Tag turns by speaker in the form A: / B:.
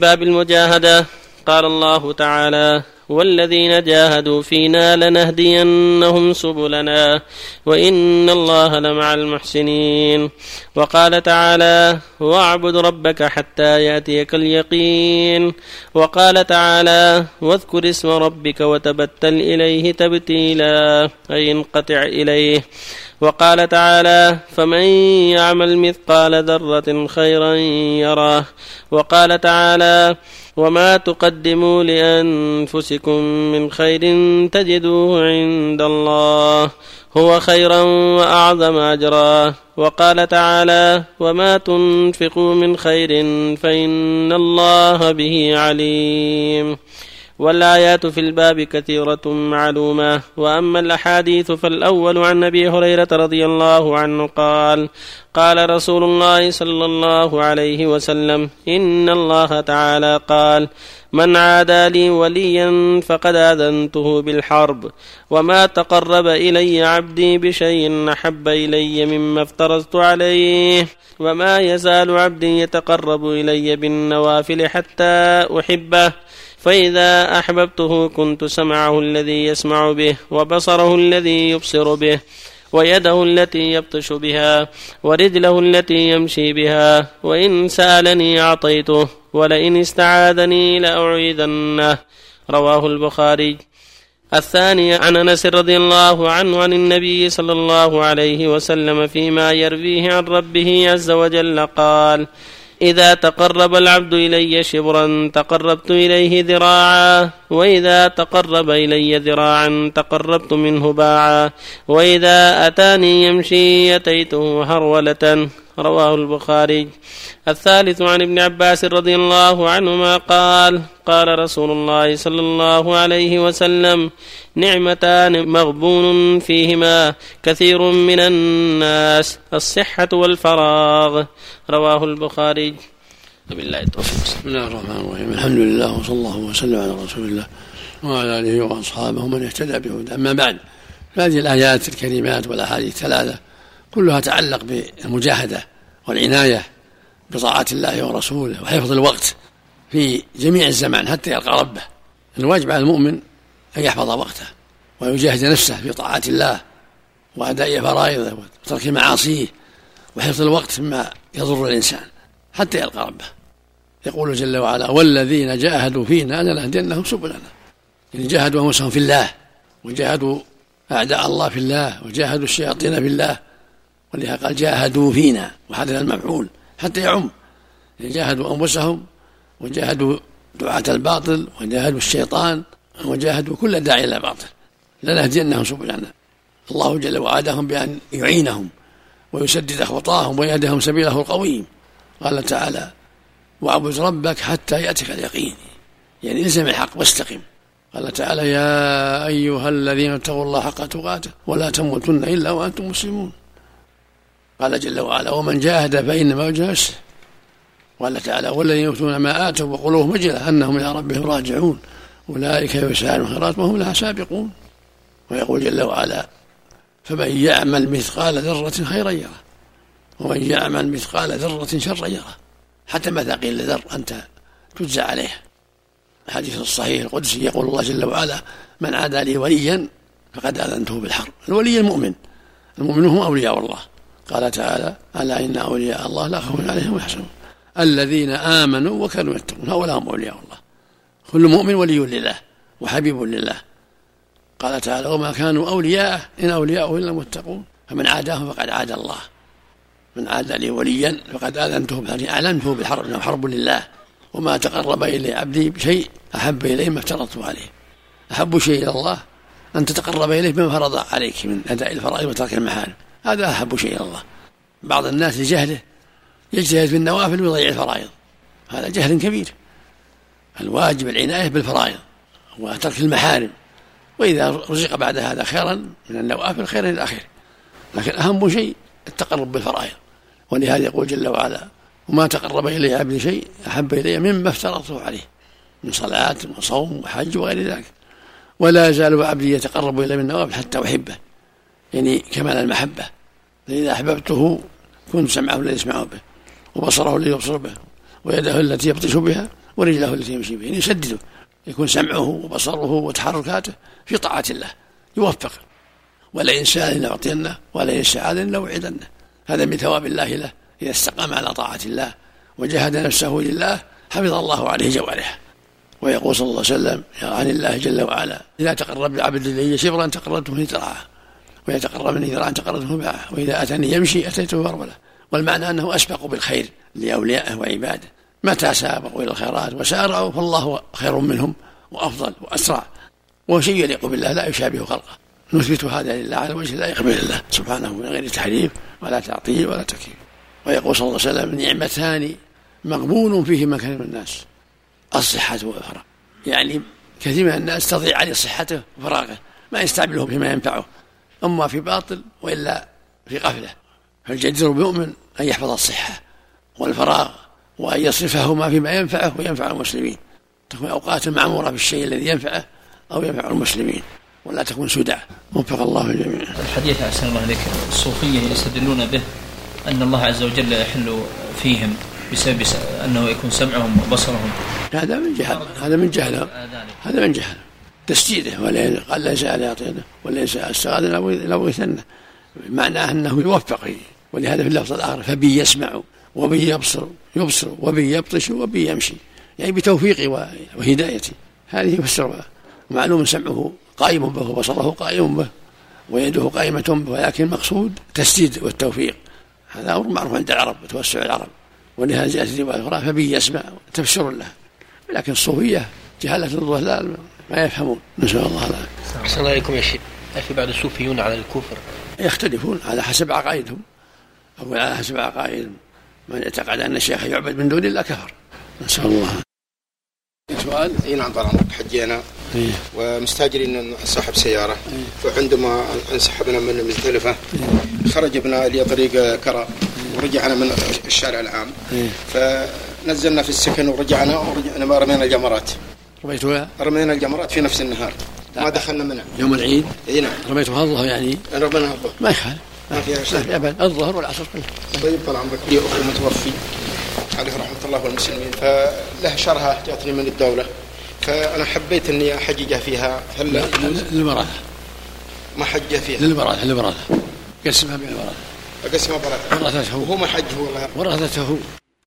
A: باب المجاهدة. قال الله تعالى والذين جاهدوا فينا لنهدينهم سبلنا وإن الله لمع المحسنين. وقال تعالى واعبد ربك حتى يأتيك اليقين. وقال تعالى واذكر اسم ربك وتبتل إليه تبتيلا أي انقطع إليه. وقال تعالى فمن يعمل مثقال ذرة خيرا يراه. وقال تعالى وما تقدموا لأنفسكم من خير تجدوه عند الله هو خيرا وأعظم أجرا. وقال تعالى وما تنفقوا من خير فإن الله به عليم. والآيات في الباب كثيرة معلومة. وأما الأحاديث فالأول عن أبي هريرة رضي الله عنه قال قال رسول الله صلى الله عليه وسلم إن الله تعالى قال من عادى لي وليا فقد آذنته بالحرب وما تقرب إلي عبدي بشيء أحب إلي مما افترضت عليه وما يزال عبدي يتقرب إلي بالنوافل حتى أحبه. فإذا أحببته كنت سمعه الذي يسمع به وبصره الذي يبصر به ويده التي يبطش بها ورجله التي يمشي بها وإن سألني أعطيته ولئن استعاذني لأعيذنه. رواه البخاري. الثاني عن أنس رضي الله عنه عن النبي صلى الله عليه وسلم فيما يرويه عن ربه عز وجل قال إذا تقرب العبد إلي شبرا تقربت إليه ذراعا وإذا تقرب إلي ذراعا تقربت منه باعا وإذا أتاني يمشي أتيته هرولة. رواه البخاري. الثالث عن ابن عباس رضي الله عنهما قال قال رسول الله صلى الله عليه وسلم نعمتان مغبون فيهما كثير من الناس الصحة والفراغ. رواه البخاري.
B: وبالله التوفيق. بسم الله الرحمن الرحيم. الحمد لله وصلى الله وسلم على رسول الله وعلى آله وأصحابه ومن اهتدى بهدى أما بعد فهذه الآيات الكريمات والأحاديث الثلاثة كلها تعلق بالمجاهدة والعناية بطاعه الله ورسوله وحفظ الوقت في جميع الزمان حتى يلقى ربه. الواجب على المؤمن أن يحفظ وقته ويجاهد نفسه في طاعه الله وأداء فرائضه وترك معاصيه وحفظ الوقت مما يضر الإنسان حتى يلقى ربه. يقول جل وعلا والذين جاهدوا فينا لنهدينهم سبلنا يعني جاهدوا أنفسهم في الله وجاهدوا أعداء الله في الله وجاهدوا الشياطين في الله ولهذا قال جاهدوا فينا وحدث المفعول حتى يعم. جاهدوا أنفسهم وجاهدوا دعاة الباطل وجاهدوا الشيطان وجاهدوا كل داعي إلى الباطل. لنهدينهم سبلنا. الله جل وعدهم بأن يعينهم ويسدد خطاهم ويهدهم سبيله القويم. قال تعالى واعبد ربك حتى ياتك اليقين. يعني الزم الحق واستقم. قال تعالى يا أيها الذين اتقوا الله حق تقاته ولا تموتن إلا وأنتم مسلمون. قال جل وعلا ومن جاهد فإنما يجاهد نفسه. قال تعالى والذين يؤتون ما آتوا وقلوبهم وجله أنهم إلى ربهم راجعون أولئك يسارون الخيرات وهم لها سابقون. ويقول جل وعلا فمن يعمل مثقال ذرة خيرا يره ومن يعمل مثقال ذرة شرا يره. حتى مثاقيل الذر أنت تجزى عليه. الحديث الصحيح القدسي يقول الله جل وعلا من عادى لي وليا فقد آذنته بالحرب الولي المؤمن المؤمن هم أولياء الله. قال تعالى ألا إن أولياء الله لا خوف عليهم ويحزنون الذين آمنوا وكانوا يتقون. هؤلاء هم أولياء الله. كل مؤمن ولي لله وحبيب لله. قال تعالى وما كانوا أولياء إن أولياءه إلا المتقون. فمن عاداه فقد عاد الله. من عاد لي وليا فقد آذنته بالحرب. أعلنته بالحرب أنه حرب لله. وما تقرب إلي عبدي بشيء أحب إليه ما افترضت عليه. أحب شيء إلى الله أن تتقرب إليه بما فرض عليك من أداء الفرائض وترك المحارم. هذا أحب شيء إلى الله. بعض الناس لجهله يجتهد في النوافل ويضيع الفرائض. هذا جهل كبير. الواجب العناية بالفرائض وترك المحارم. وإذا رزق بعد هذا خيرا من النوافل خير إلى الآخر لكن أهم شيء التقرب بالفرائض. ولهذا يقول جل وعلا وما تقرب إلي عبدي شيء أحب إلي مما افترضته عليه من صلاة وصوم وحج وغير ذلك. ولا يزال عبدي يتقرب إلي من نوافل حتى أحبه. يعني كمال المحبة. فإذا أحببته كنت سمعه الذي يسمع به وبصره الذي يبصر به ويده التي يبطش بها ورجله التي يمشي بها يسدده يكون سمعه وبصره وتحركاته في طاعة الله يوفق. ولئن سأل لأعطينه ولئن سأل لأوعدنه هذا من ثواب الله له إذا استقام على طاعة الله وجاهد نفسه لله حفظ الله عليه جوارحه. ويقول صلى الله عليه وسلم عن الله جل وعلا إذا تقرب عبد إلي شبرا تقربته من مني ذراعا تقربته باعه وإذا أتاني يمشي أتيته فرمله والمعنى أنه أسبق بالخير لأوليائه وعباده. متى سابقوا إلى الخيرات وسارعوا فالله خير منهم وأفضل وأسرع. وهو شيء يليق بالله لا يشابه خلقه. نثبت هذا لله على وجه لا يقبل الله سبحانه من غير تحريف ولا تعطيل ولا تكييف. ويقول صلى الله عليه وسلم نعمتان مغبون فيهما كثير من الناس. الصحة والفراغ. يعني كثير من الناس تضيع عليه صحته وفراغه ما يستعمله فيما ينفعه. أما في باطل وإلا في غفلة فالجدير بمؤمن أن يحفظ الصحة والفراغ وأن يصرفهما فيما ينفعه وينفع المسلمين. تكون أوقات معمورة بالشيء الذي ينفعه أو ينفع المسلمين. ولا تكون سدى وفق الله الجميع
C: الحديث أحسن الله عليك الصوفية يستدلون به أن الله عز وجل يحل فيهم بسبب أنه يكون سمعهم وبصرهم.
B: هذا من جهل. هذا من جهل. هذا من جهل. تسديده ولا قال ليس على يعطينا وليس استغاث لأبغثنه معناه أنه يوفق ولهذا في اللفظ الآخر فبي يسمع وبي يبصر يبصر وبي يبطش وبي يمشي. يعني بتوفيقي وهدايتي هذه يفسر معلوم سمعه قائم به وبصره قائم به ويده قائمة به ولكن المقصود تسديد والتوفيق. هذا أمر معروف عند العرب وتوسع العرب. ولهذا جاءت الرواية الأخرى فبي يسمع تفسر له. لكن الصوفية جهلة الضلال. ما يفهمون. نسأل الله العافية.
D: أحسن الله عليكم يا شيخ. في بعض الصوفيون على الكفر؟
B: يختلفون على حسب عقائدهم. أو على حسب عقائدهم. من اعتقد أن الشيخ يعبد من دون الله كفر. نسأل الله.
E: سؤال. إي نعم طال عمرك حجينا.
B: إيه.
E: ومستاجرين صاحب سيارة. فعندما انسحبنا من المزدلفه إيه. خرج بنا إلى طريق كرى ورجعنا من الشارع العام.
B: إيه.
E: فنزلنا في السكن ورجعنا ورجعنا ما رمينا الجمرات
B: رميتوها؟
E: رمينا الجمرات في نفس النهار. ما دخلنا منها.
B: يوم العيد؟
E: إي نعم.
B: رميتوها الظهر يعني؟
E: رميناها الظهر.
B: ما يخالف.
E: ما فيها شيء.
B: ابدا الظهر والعصر كله.
E: طيب طال عمرك. لي اخو متوفي. عليه رحمة الله والمسلمين. فله شرها جاتني من الدولة. فأنا حبيت إني أحجج فيها. هل
B: للوراثه
E: ما حج فيها؟
B: للوراثه للوراثه قسمها بالوراثه
E: أقسمها براثه
B: ورثته
E: وهو ما حج هو
B: ورثته